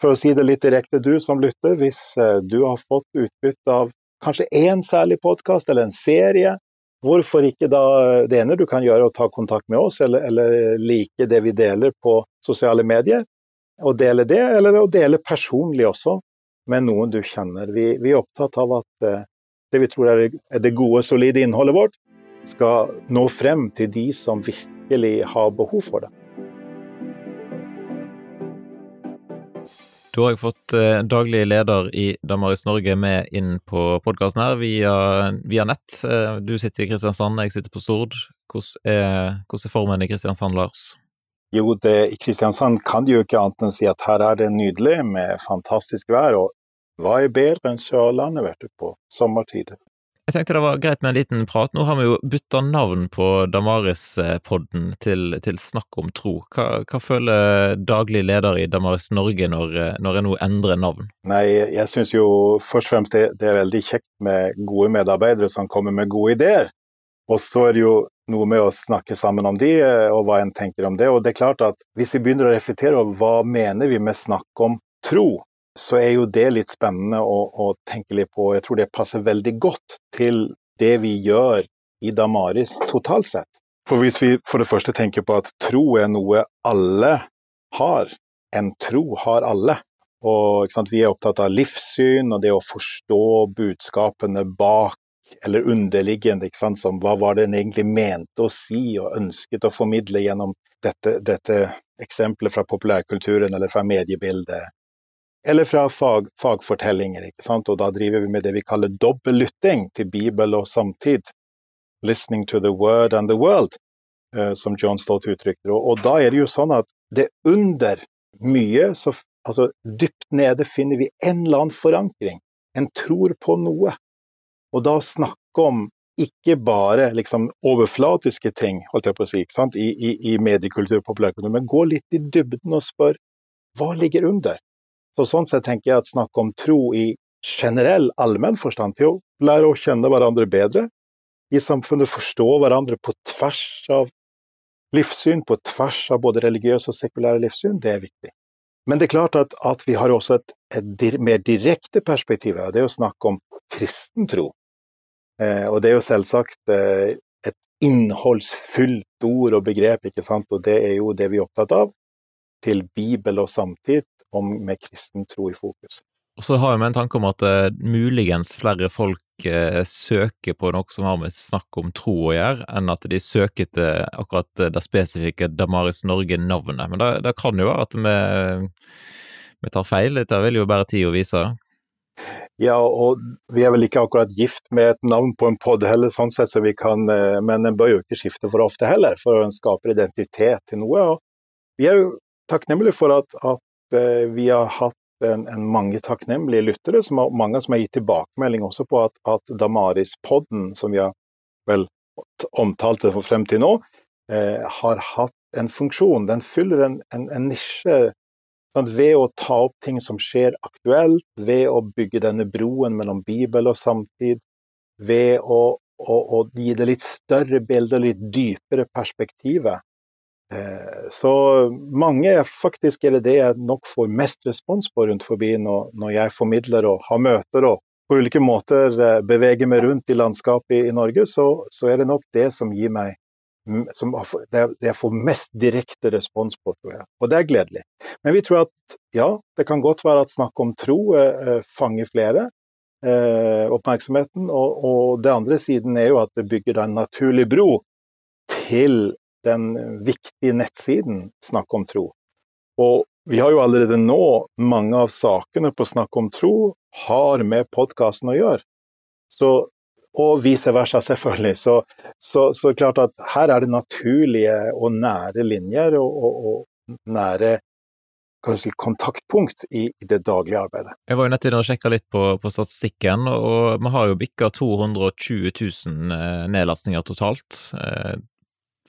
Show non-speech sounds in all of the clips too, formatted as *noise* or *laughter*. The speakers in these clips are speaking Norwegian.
for å si det litt direkte, du som lytter, hvis eh, du har fått utbytte av kanskje én særlig podkast eller en serie, hvorfor ikke da det ene du kan gjøre, å ta kontakt med oss, eller, eller like det vi deler på sosiale medier, og dele det, eller å dele personlig også med noen du kjenner. Vi, vi er opptatt av at uh, det vi tror er det gode, solide innholdet vårt, skal nå frem til de som virkelig har behov for det. Du har fått eh, daglig leder i Damaris Norge med inn på podkasten her via, via, nett. Eh, du sitter i Kristiansand, jeg sitter på Stord. Hvordan er, hvordan er formen i Kristiansand, Lars? Jo, det, i Kristiansand kan du jo ikke annet enn å si at her er det nydelig med fantastisk vær. Og hva er bedre enn Sørlandet, vet du, på sommertid? Jeg tenkte det var greit med en liten prat. Nå har vi jo bytta navn på Damaris-podden til, til, Snakk om tro. Hva, hva, føler daglig leder i Damaris Norge når, når jeg nå endrer navn? Nei, jeg syns jo først og fremst det, det, er veldig kjekt med gode medarbeidere som kommer med gode ideer. Og så er det jo noe med å snakke sammen om de, og hva en tenker om det. Og det er klart at hvis vi begynner å reflektere over hva mener vi med snakk om tro, så er jo det litt spennende å, å, tenke litt på. Jeg tror det passer veldig godt til det vi gjør i Damaris totalt sett. For hvis vi for det første tenker på at tro er noe alle har, en tro har alle. Og Vi er opptatt av livssyn og det å forstå budskapene bak eller underliggende. Som hva var det en egentlig mente å si og ønsket å formidle gjennom dette, dette eksempelet fra populærkulturen eller fra mediebildet eller fra fag, fagfortellinger. Og da driver vi med det vi kaller dobbellytting til Bibel og samtid. 'Listening to the word and the world', uh, som John Stott uttrykker. Og, og, da er det jo sånn at det under mye, så, altså dypt nede, finner vi en eller annen forankring. En tror på noe. Og da snakke om ikke bare liksom, overflatiske ting, holdt jeg på å si, I, i, i mediekultur og populærkultur, men gå litt i dybden og spør hva ligger under? Så sånn sett tenker jeg at snakk om tro i generell, allmenn forstand, til å lære å kjenne hverandre bedre, i samfunnet forstå hverandre på tvers av livssyn, på tvers av både religiøse og sekulære livssyn, det er viktig. Men det er klart at, at vi har også et, et, mer direkte perspektiv her, det er å snakke om kristen tro. Eh, og det er jo selvsagt eh, et innholdsfullt ord og begrep, ikke sant, og det er jo det vi er opptatt av, til Bibel og samtid, om med kristen tro i fokus. Og så har vi en tanke om at uh, muligens flere folk uh, søker på noe som har med snakk om tro å gjøre, enn at de søker til akkurat det spesifikke Damaris Norge-navnet. Men det, det, kan jo være at vi, vi tar feil, dette vil jo bare tid å vise. Ja, og vi er vel ikke akkurat gift med et navn på en pod heller, sånn sett, så vi kan, uh, men en bør jo ikke skifte for ofte heller, for en skaper identitet til noe. og vi er jo takknemlige for at, at Eh, vi har hatt en, en mange takknemlige lyttere, som har, mange som har gitt tilbakemelding også på at, at Damaris-podden, som vi har vel omtalt det frem til nå, eh, har hatt en funksjon. Den fyller en, en, en nisje sant? ved å ta opp ting som skjer aktuelt, ved å bygge denne broen mellom Bibel og samtid, ved å, å, å gi det litt større bilde, litt dypere perspektivet. Eh, så mange faktisk er det det jeg nok får mest respons på rundt forbi når, når jeg formidler og har møter og på ulike måter eh, beveger meg rundt i landskapet i, i Norge, så, så, er det nok det som gir meg som det jeg får mest direkte respons på, tror jeg. Og det er gledelig. Men vi tror at ja, det kan godt være at snakk om tro eh, fanger flere. Eh, oppmerksomheten. Og, og det andre siden er jo at det bygger en naturlig bro til den viktige nettsiden Snakk om tro. Og vi har jo allerede nå mange av sakene på Snakk om tro har med podkasten å gjøre. Så, og vice versa, selvfølgelig. Så, så, så, klart at her er det naturlige og nære linjer og, og, og nære kanskje kontaktpunkt i, det daglige arbeidet. Jeg var jo nettopp og sjekka litt på, på, statistikken, og vi har jo bikka 220 000 eh, nedlastninger totalt.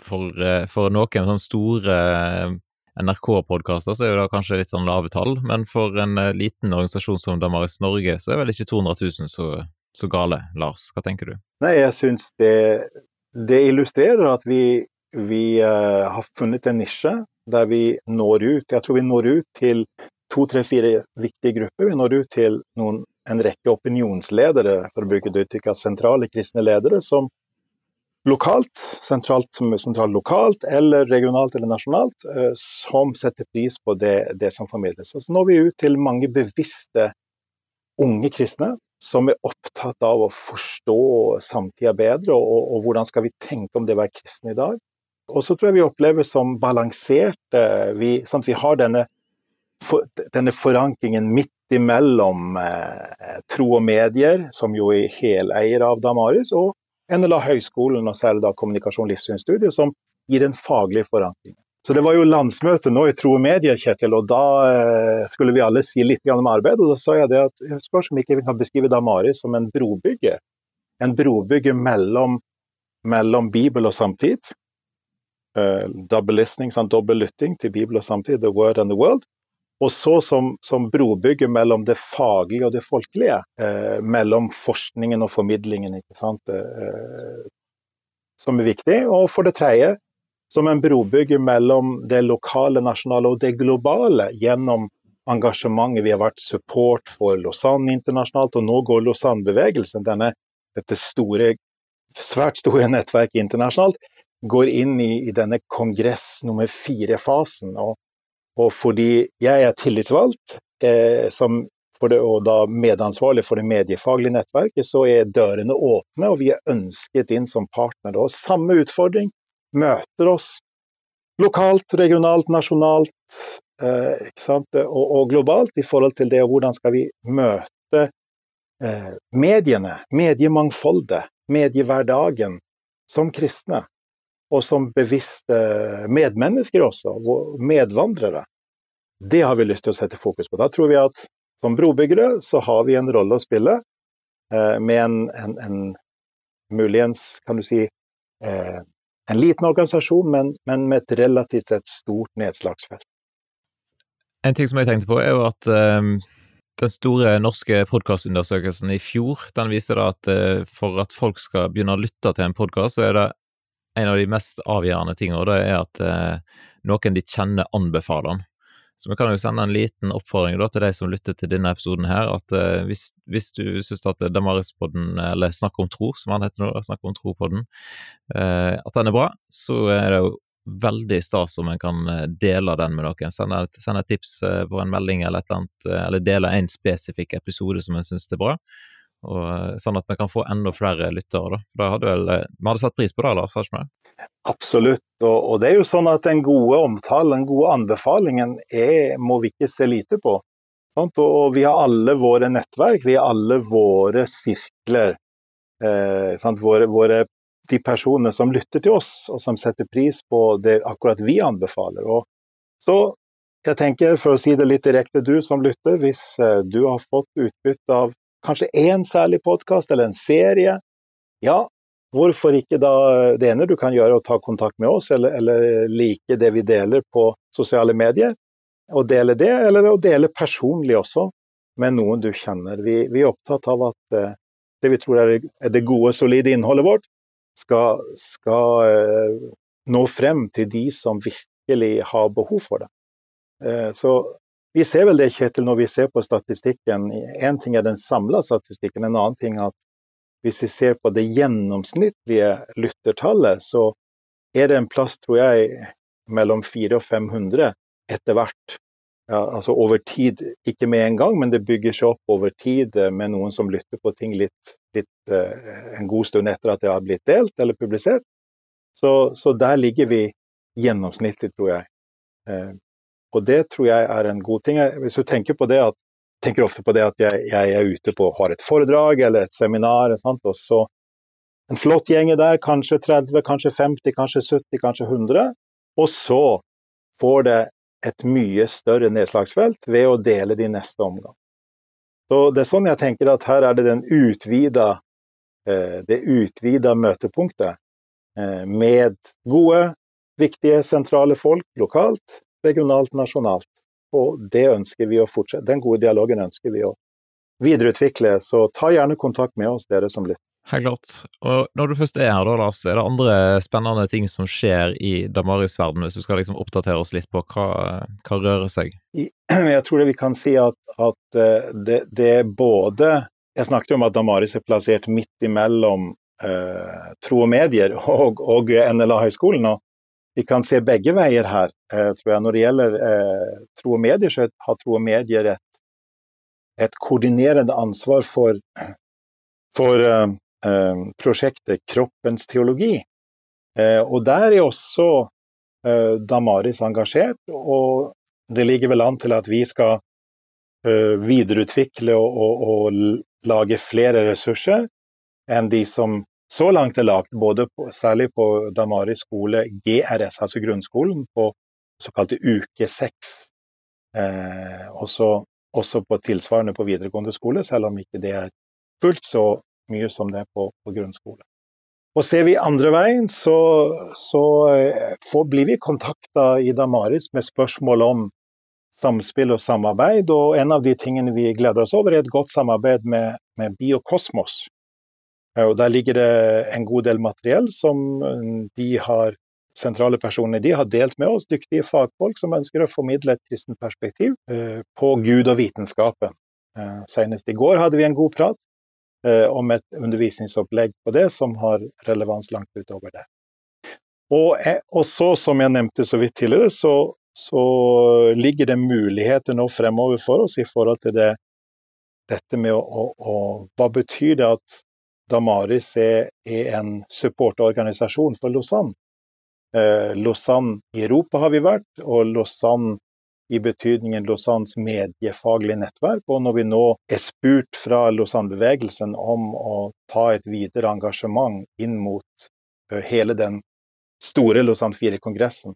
For, eh, for noen sånne store eh, NRK-podkaster så er det kanskje litt sånn lave tall, men for en eh, liten organisasjon som Damaris Norge, så er vel ikke 200 000 så, så gale. Lars, hva tenker du? Nei, jeg syns det, det, illustrerer at vi, vi uh, har funnet en nisje der vi når ut. Jeg tror vi når ut til to, tre, fire viktige grupper. Vi når ut til noen, en rekke opinionsledere, for å bruke det uttrykket, sentrale kristne ledere, som lokalt, sentralt, sentralt lokalt eller regionalt eller nasjonalt, eh, som setter pris på det, det som formidles. Så når vi ut til mange bevisste unge kristne som er opptatt av å forstå samtida bedre, og, og, hvordan skal vi tenke om det å være kristen i dag. Og så tror jeg vi opplever som balanserte vi, sant, vi har denne, for, denne forankringen midt imellom eh, tro og medier, som jo er heleier av Damaris, og NLA høyskolen, og særlig da kommunikasjon- og livssynsstudiet, som gir en faglig forankring. Så det var jo landsmøte nå i Tro og Medier, Kjetil, og da eh, skulle vi alle si litt om arbeid. Og da sa jeg det at jeg spør om ikke vi kan beskrive Damari som en brobygger. En brobygger mellom, mellom Bibel og samtid. Uh, double listening, sånn dobbel lytting til Bibel og samtid, the word and the world. Og så som, som brobygger mellom det faglige og det folkelige. Eh, mellom forskningen og formidlingen, ikke sant. Eh, som er viktig. Og for det tredje, som en brobygger mellom det lokale, nasjonale og det globale gjennom engasjementet. Vi har vært support for Lausanne internasjonalt, og nå går Lausanne-bevegelsen, dette store, svært store nettverket internasjonalt, går inn i, i denne kongress nummer fire-fasen. og og fordi jeg er tillitsvalgt, eh, som det, og da medansvarlig for det mediefaglige nettverket, så er dørene åpne, og vi er ønsket inn som partner. Og samme utfordring møter oss lokalt, regionalt, nasjonalt eh, og, og, globalt i forhold til det, hvordan skal vi møte eh, mediene, mediemangfoldet, mediehverdagen, som kristne og som bevisste medmennesker også, og medvandrere. Det har vi lyst til å sette fokus på. Da tror vi at som brobyggere så har vi en rolle å spille eh, med en, en, en, muligens, kan du si, eh, en liten organisasjon, men, men, med et relativt sett stort nedslagsfelt. En ting som jeg tenkte på, er jo at um, den store norske podkastundersøkelsen i fjor, den viser da at for at folk skal begynne å lytte til en podkast, så er det en av de mest avgjørende tingene, og det er at eh, noen de kjenner, anbefaler den. Så vi kan jo sende en liten oppfordring da, til de som lytter til denne episoden her, at eh, hvis, hvis, du syns at Damarispodden, eller Snakk om tro, som han heter nå, Snakk om tro-podden, eh, at den er bra, så er det jo veldig stas om en kan eh, dele den med noen. Sende, sende tips eh, på en melding eller et eller annet, eh, eller dele en spesifikk episode som en syns er bra. Og, eh, sånn at vi kan få enda flere lyttere. Da. Hadde vel, eh, Vi hadde satt pris på det, Lars? har ikke vi? Absolutt. Og, og, det er jo sånn at den gode omtalen, den gode anbefalingen, er, må vi ikke se lite på. Sant? Og vi har alle våre nettverk, vi har alle våre sirkler. Eh, våre, våre, de personene som lytter til oss, og som setter pris på det akkurat vi anbefaler. Og så jeg tenker, for å si det litt direkte, du som lytter, hvis eh, du har fått utbytte av kanskje én særlig podkast eller en serie, ja, hvorfor ikke da Det ene du kan gjøre, å ta kontakt med oss, eller, eller like det vi deler på sosiale medier. Og dele det, eller å dele personlig også, med noen du kjenner. Vi, vi er opptatt av at uh, det vi tror er, det gode, solide innholdet vårt, skal, skal uh, nå frem til de som virkelig har behov for det. Uh, så vi ser vel det, Kjetil, når vi ser på statistikken. Én ting er den samla statistikken, en annen ting er at hvis vi ser på det gjennomsnittlige lyttertallet, så er det en plass, tror jeg, mellom 400 og 500 etter hvert. Ja, altså over tid, ikke med en gang, men det bygger seg opp over tid med noen som lytter på ting litt, litt uh, en god stund etter at det har blitt delt eller publisert. Så, så der ligger vi gjennomsnittlig, tror jeg. Og det tror jeg er en god ting. Hvis du tenker på det at tenker ofte på det at jeg, jeg er ute på har et foredrag eller et seminar, sant? og så en flott gjeng der, kanskje 30, kanskje 50, kanskje 70, kanskje 100. Og så får det et mye større nedslagsfelt ved å dele det i neste omgang. Så Det er sånn jeg tenker at her er det den utvida, eh, det utvida møtepunktet eh, med gode, viktige, sentrale folk lokalt regionalt, nasjonalt. Og det ønsker vi å fortsette. Den gode dialogen ønsker vi å videreutvikle. Så ta gjerne kontakt med oss, dere som lytter. Helt klart. Og når du først er her, da, Lars, er det andre spennende ting som skjer i Damaris-verdenen, hvis du skal liksom oppdatere oss litt på hva, hva rører seg? *clears throat* Jeg tror det vi kan si at, at eh, det, det, er både Jeg snakket om at Damaris er plassert midt imellom eh, tro og medier og, og NLA-høgskolen. og Vi kan se begge veier her, eh, tror jeg. Når det gjelder eh, tro og medier, så har tro og medier et, et koordinerende ansvar for, for eh, Eh, prosjektet Kroppens teologi. Eh, og der er også eh, Damaris engasjert, og det ligger vel an til at vi skal videreutvikle og, og, og lage flere ressurser enn de som så langt er lagt, både på, særlig på Damaris skole GRS, altså grunnskolen, på såkalte uke seks. Eh, også, også, på tilsvarende på videregående skole, selv om ikke det er fullt så mye som det er på, på grunnskole. Og ser vi andre veien, så, så eh, får, blir vi kontakta i Damaris med spørsmål om samspill og samarbeid. Og en av de tingene vi gleder oss over, er et godt samarbeid med, med Biokosmos. Og der ligger det en god del materiell som de har, sentrale personer de har delt med oss, dyktige fagfolk som ønsker å formidle et kristent perspektiv eh, på Gud og vitenskapen. Eh, senest i går hadde vi en god prat Eh, om et undervisningsopplegg på det som har relevans langt utover det. Og, eh, og så, som jeg nevnte så vidt tidligere, så, så, ligger det muligheter nå fremover for oss i forhold til det, dette med å, å, å Hva betyr det at Damaris er, en supportorganisasjon for Lausanne? Eh, Lausanne i Europa har vi vært, og Lausanne i betydningen Lausannes mediefaglige nettverk. Og når vi nå er spurt fra Lausanne-bevegelsen om å ta et videre engasjement inn mot hele den store Lausanne 4-kongressen,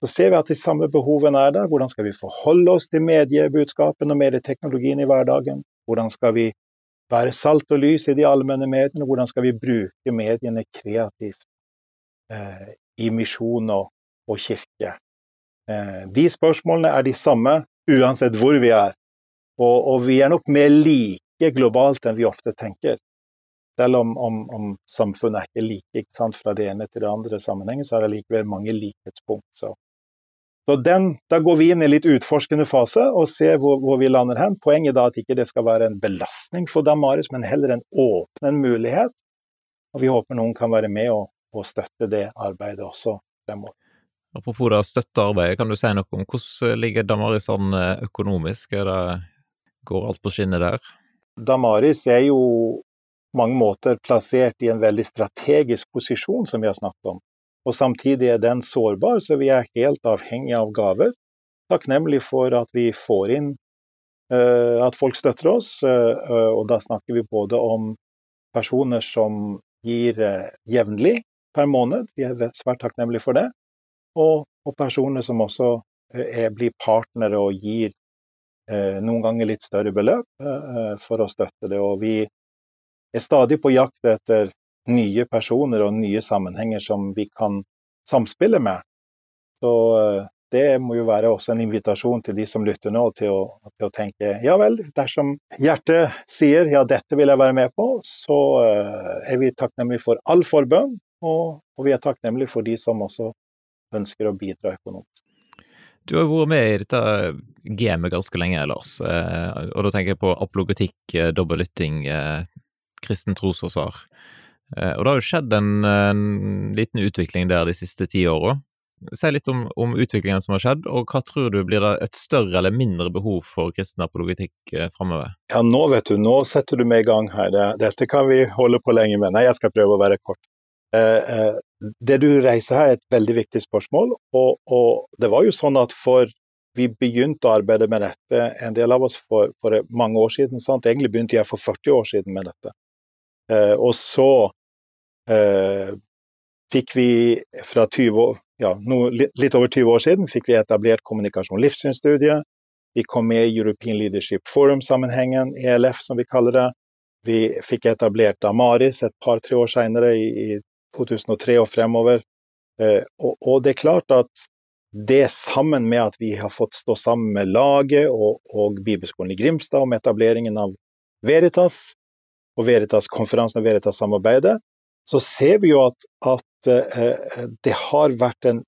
så ser vi at de samme behovene er der. Hvordan skal vi forholde oss til mediebudskapen og medieteknologien i hverdagen? Hvordan skal vi være salt og lys i de allmenne mediene? Hvordan skal vi bruke mediene kreativt eh, i misjon og, og kirke? Eh, de spørsmålene er de samme uansett hvor vi er. Og, og vi er nok mer like globalt enn vi ofte tenker. Selv om, om, om samfunnet er ikke like ikke sant, fra det ene til det andre sammenhengen, så er det likevel mange likhetspunkt. Så, så den, Da går vi inn i litt utforskende fase og ser hvor, hvor vi lander hen. Poenget er at ikke det skal være en belastning for Damaris, men heller en åpne mulighet. Og vi håper noen kan være med og, og støtte det arbeidet også fremover. Apropos det støttearbeidet, kan du si noe om hvordan ligger Damaris an økonomisk? Er Det, går alt på skinner der? Damaris er jo på mange måter plassert i en veldig strategisk posisjon, som vi har snakket om. Og samtidig er den sårbar, så vi er helt avhengig av gaver. Takknemlig for at vi får inn uh, at folk støtter oss, uh, og da snakker vi både om personer som gir jevnlig per måned, vi er svært takknemlige for det, og, og personer som også eh, er, blir partnere og gir eh, noen ganger litt større beløp eh, for å støtte det. Og vi er stadig på jakt etter nye personer og nye sammenhenger som vi kan samspille med. Så eh, det må jo være også en invitasjon til de som lytter nå, til å, til å tenke ja vel, dersom hjertet sier ja, dette vil jeg være med på, så uh, er vi takknemlige for all forbønn, og, og vi er takknemlige for de som også ønsker å bidra økonomisk. Du har vært med i dette gamet ganske lenge, Lars, eh, og da tenker jeg på apologetikk, eh, dobbeltlytting, eh, kristen trosforsvar. Og det har jo skjedd en, en liten utvikling der de siste ti åra. Si litt om, om, utviklingen som har skjedd, og hva tror du blir det et større eller mindre behov for kristen apologitikk framover? Ja, nå vet du, nå setter du meg i gang her. Dette kan vi holde på lenge med. Nei, jeg skal prøve å være kort. Det du reiser her er et veldig viktig spørsmål. Og, og, det var jo sånn at for vi begynte å arbeide med dette, en del av oss for, for mange år siden. Sant? Egentlig begynte jeg for 40 år siden med dette. Eh, og så eh, fikk vi fra 20 år, ja, no, litt, over 20 år siden fikk vi etablert kommunikasjon livssynsstudiet. Vi kom med i European Leadership Forum-sammenhengen, ELF som vi kaller det. Vi fikk etablert Amaris et par-tre år senere, i, i 2003 og fremover. Eh, og, og, det er klart at det sammen med at vi har fått stå sammen med laget og, og Bibelskolen i Grimstad om etableringen av, Veritas og Veritas-konferansen og Veritas-samarbeidet, så ser vi jo at, at uh, det har vært en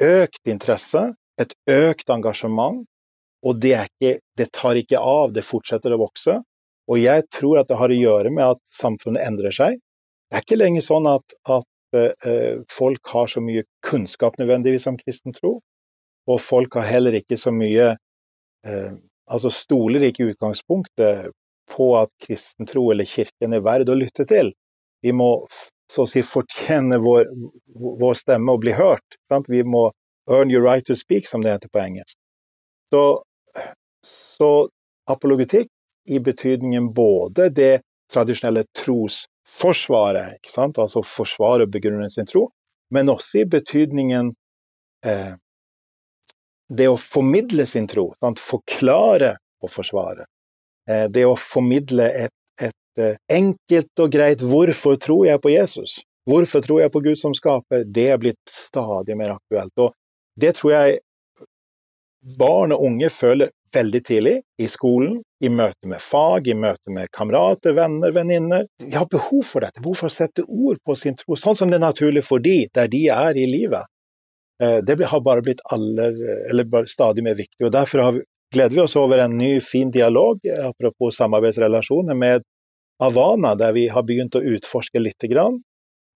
økt interesse, et økt engasjement, og det, ikke, det, tar ikke av, det fortsetter å vokse. Og jeg tror at det har å gjøre med at samfunnet endrer seg. Det er ikke lenger sånn at, at uh, folk har så mye kunnskap nødvendigvis om kristen tro, og folk har heller ikke så mye uh, Altså stoler ikke utgangspunktet på at kristen tro eller kirken er verd å lytte til. Vi må så å si fortjene vår, vår stemme og bli hørt. Sant? Vi må earn your right to speak, som det heter på engelsk. Så, så apologetikk i betydningen både det tradisjonelle trosforsvaret, ikke sant? altså forsvare og begrunne sin tro, men også i betydningen eh, det å formidle sin tro, sant? forklare og forsvare. Eh, det å formidle et, enkelt og greit 'hvorfor tror jeg på Jesus'? Hvorfor tror jeg på Gud som skaper? Det er blitt stadig mer aktuelt. Og det tror jeg barn og unge føler veldig tidlig, i skolen, i møte med fag, i møte med kamerater, venner, venninner. De har behov for dette, behov for å sette ord på sin tro, sånn som det er naturlig for de, der de er i livet. Eh, det har bare blitt aller, eller stadig mer viktig. og Derfor vi, gleder vi oss over en ny, fin dialog, apropos samarbeidsrelasjoner, med Avana, der vi har begynt å utforske litt. Grann.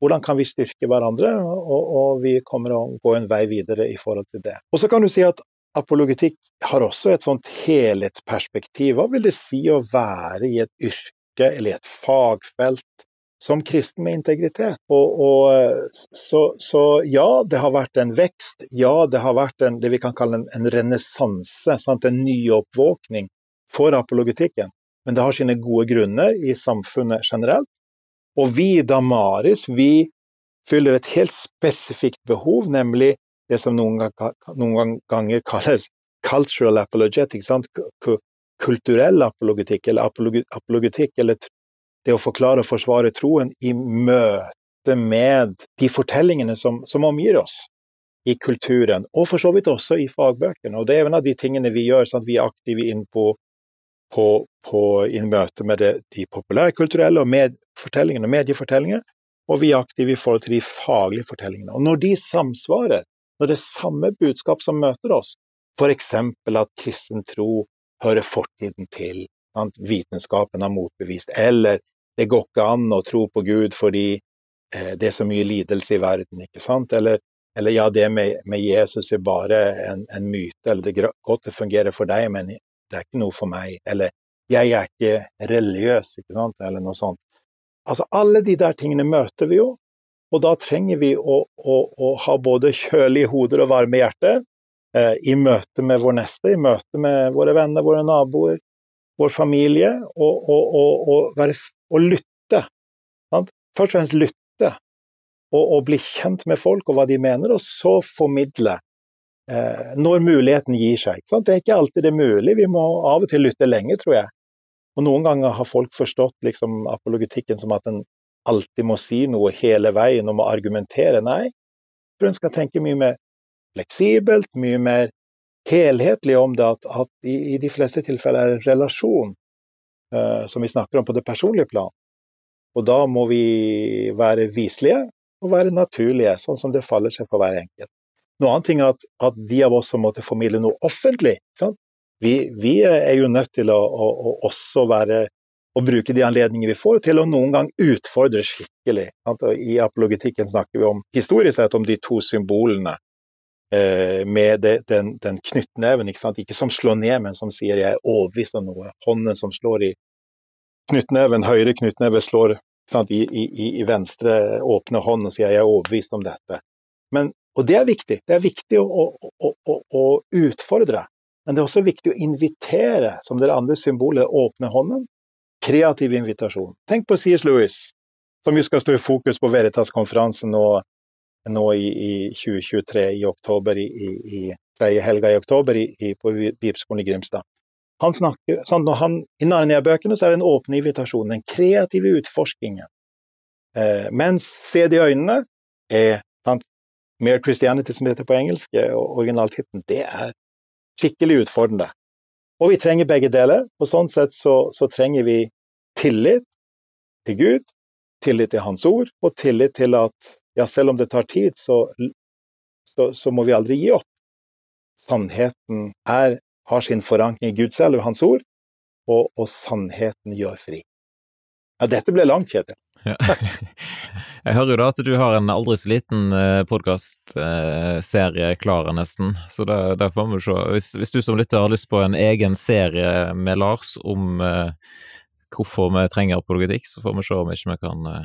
Hvordan kan vi styrke hverandre, og, og, vi kommer å gå en vei videre i forhold til det. Og så kan du si at apologetikk har også et sånt helhetsperspektiv. Hva vil det si å være i et yrke eller i et fagfelt som kristen med integritet. Og, og så, så, ja, det har vært en vekst. Ja, det har vært en, det vi kan kalle en, en renessanse, en nyoppvåkning for apologetikken. Men det har sine gode grunner i samfunnet generelt. Og vi i Damaris vi fyller et helt spesifikt behov, nemlig det som noen, noen ganger kalles cultural apologetic, sant? kulturell apologetikk, eller apologetikk, eller det å forklare og forsvare troen i møte med de fortellingene som, som omgir oss i kulturen, og for så vidt også i fagbøkene. Og det er en av de tingene vi gjør, sånn at vi er aktive inn på, på, på i møte med det, de populærkulturelle og med fortellingene, mediefortellingene, og vi er aktive i forhold til de faglige fortellingene. Og når de samsvarer, når det er samme budskap som møter oss, f.eks. at kristen tro hører fortiden til, at vitenskapen har motbevist, eller det går ikke an å tro på Gud fordi eh, det er så mye lidelse i verden, ikke sant? Eller, eller ja, det med, med, Jesus er bare en, en, myte, eller det godt det fungerer for deg, men det er ikke noe for meg. Eller jeg er ikke religiøs, ikke sant? eller noe sånt. Altså, alle de der tingene møter vi jo, og da trenger vi å, å, å ha både kjølige hoder og varme hjerter eh, i møte med vår neste, i møte med våre venner, våre naboer, vår familie, og, og, og, være, og lytte. Sant? Først og fremst lytte, og, bli kjent med folk og hva de mener, og så formidle når muligheten gir seg. Det er ikke alltid det er mulig, vi må av og til lytte lenge, tror jeg. Og noen ganger har folk forstått liksom, apologetikken som at en alltid må si noe hele veien og må argumentere. Nei, jeg tror en skal tenke mye mer fleksibelt, mye mer helhetlig om det at, at i, i, de fleste tilfeller er det relasjon uh, som vi snakker om på det personlige plan. Og da må vi være viselige og være naturlige, sånn som det faller seg for hver enkelt. Noe annet er at, at de av oss som måtte formidle noe offentlig, vi, vi, er jo nødt til å, å, å også være å bruke de anledninger vi får til å noen gang utfordre skikkelig. I apologetikken snakker vi om historisk sett om de to symbolene Eh, med den, den, knyttneven, ikke, ikke som slår ned, men som sier 'jeg er overbevist om noe'. Hånden som slår i knyttneven, høyre knyttneve slår i, i, i, venstre åpne hånd og sier 'jeg er overbevist om dette'. Men, og det er viktig. Det er viktig å, å, å, å, utfordre. Men det er også viktig å invitere, som det andre symbolet, åpne hånden. Kreativ invitasjon. Tenk på C.S. Lewis, som jo skal stå i fokus på Veritas-konferansen nå, nå i, i 2023 i oktober, i, i i helga i oktober i, på Bibelskolen i Grimstad. Han snakker, sant, når han, I Narnia-bøkene er det en åpen invitasjon, den kreative utforskingen. Eh, mens Se det i øynene er sant, Mere Christianity, som heter på engelsk, og originaltittelen, det er skikkelig utfordrende. Og vi trenger begge deler. og sånn sett så, så trenger vi tillit til Gud, tillit til Hans ord, og tillit til at ja, selv om det tar tid, så, så, så må vi aldri gi opp. Sannheten er, har sin forankring i Gud selv og Hans ord, og, og sannheten gjør fri. Ja, dette ble langt, Kjetil. Ja. *laughs* Jeg hører jo da at du har en aldri så liten eh, podkastserie eh, klar, nesten, så det, det får vi se. Hvis, hvis, du som lytter har lyst på en egen serie med Lars om eh, hvorfor vi trenger apologetikk, så får vi se om ikke vi kan, eh,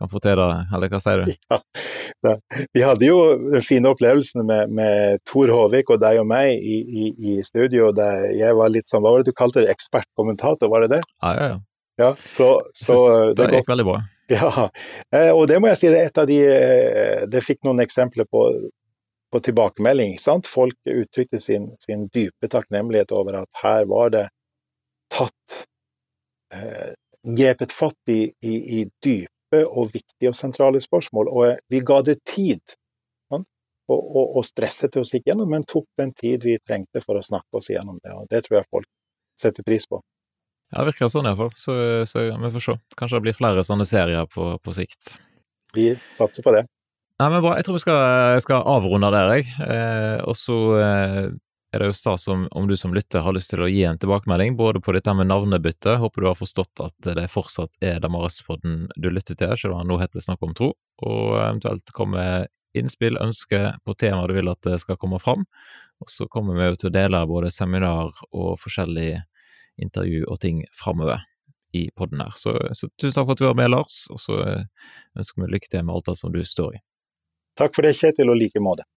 kan få til det, eller hva sier du? *laughs* Ja, vi hadde jo den fine opplevelsen med, med Tor Håvik og deg og meg i, i, i studio, der jeg var litt sånn, hva var det du kalte det, ekspertkommentator, var det det? Ja, ja, ja. Ja, så, så det, det gikk veldig bra. Ja, eh, og det må jeg si det er et av de eh, Det fikk noen eksempler på, på tilbakemelding. Sant? Folk uttrykte sin, sin, dype takknemlighet over at her var det tatt eh, Grepet fatt i, i, i, dype og viktige og sentrale spørsmål, og vi ga det tid. Sant? Og, og, og stresset oss ikke gjennom, men tok den tid vi trengte for å snakke oss igjennom det. og Det tror jeg folk setter pris på. Ja, det virker sånn iallfall, så, så vi får se. Kanskje det blir flere sånne serier på, på sikt. Vi satser på det. Nei, men bra. Jeg tror vi skal, skal avrunde der, jeg. Eh, og så eh, er det jo stas om, om, du som lytter har lyst til å gi en tilbakemelding, både på dette med navnebytte. Håper du har forstått at det fortsatt er Damaris-podden du lytter til, selv om det nå heter Snakk om tro, og eventuelt komme innspill, ønsker på tema du vil at det skal komme fram. Og så kommer vi jo til å dele både seminar og forskjellige intervju og ting framover i podden her. Så, så, tusen takk for at du var med, Lars, og så eh, ønsker vi lykke til med alt det som du står i. Takk for det, Kjetil, og like måte.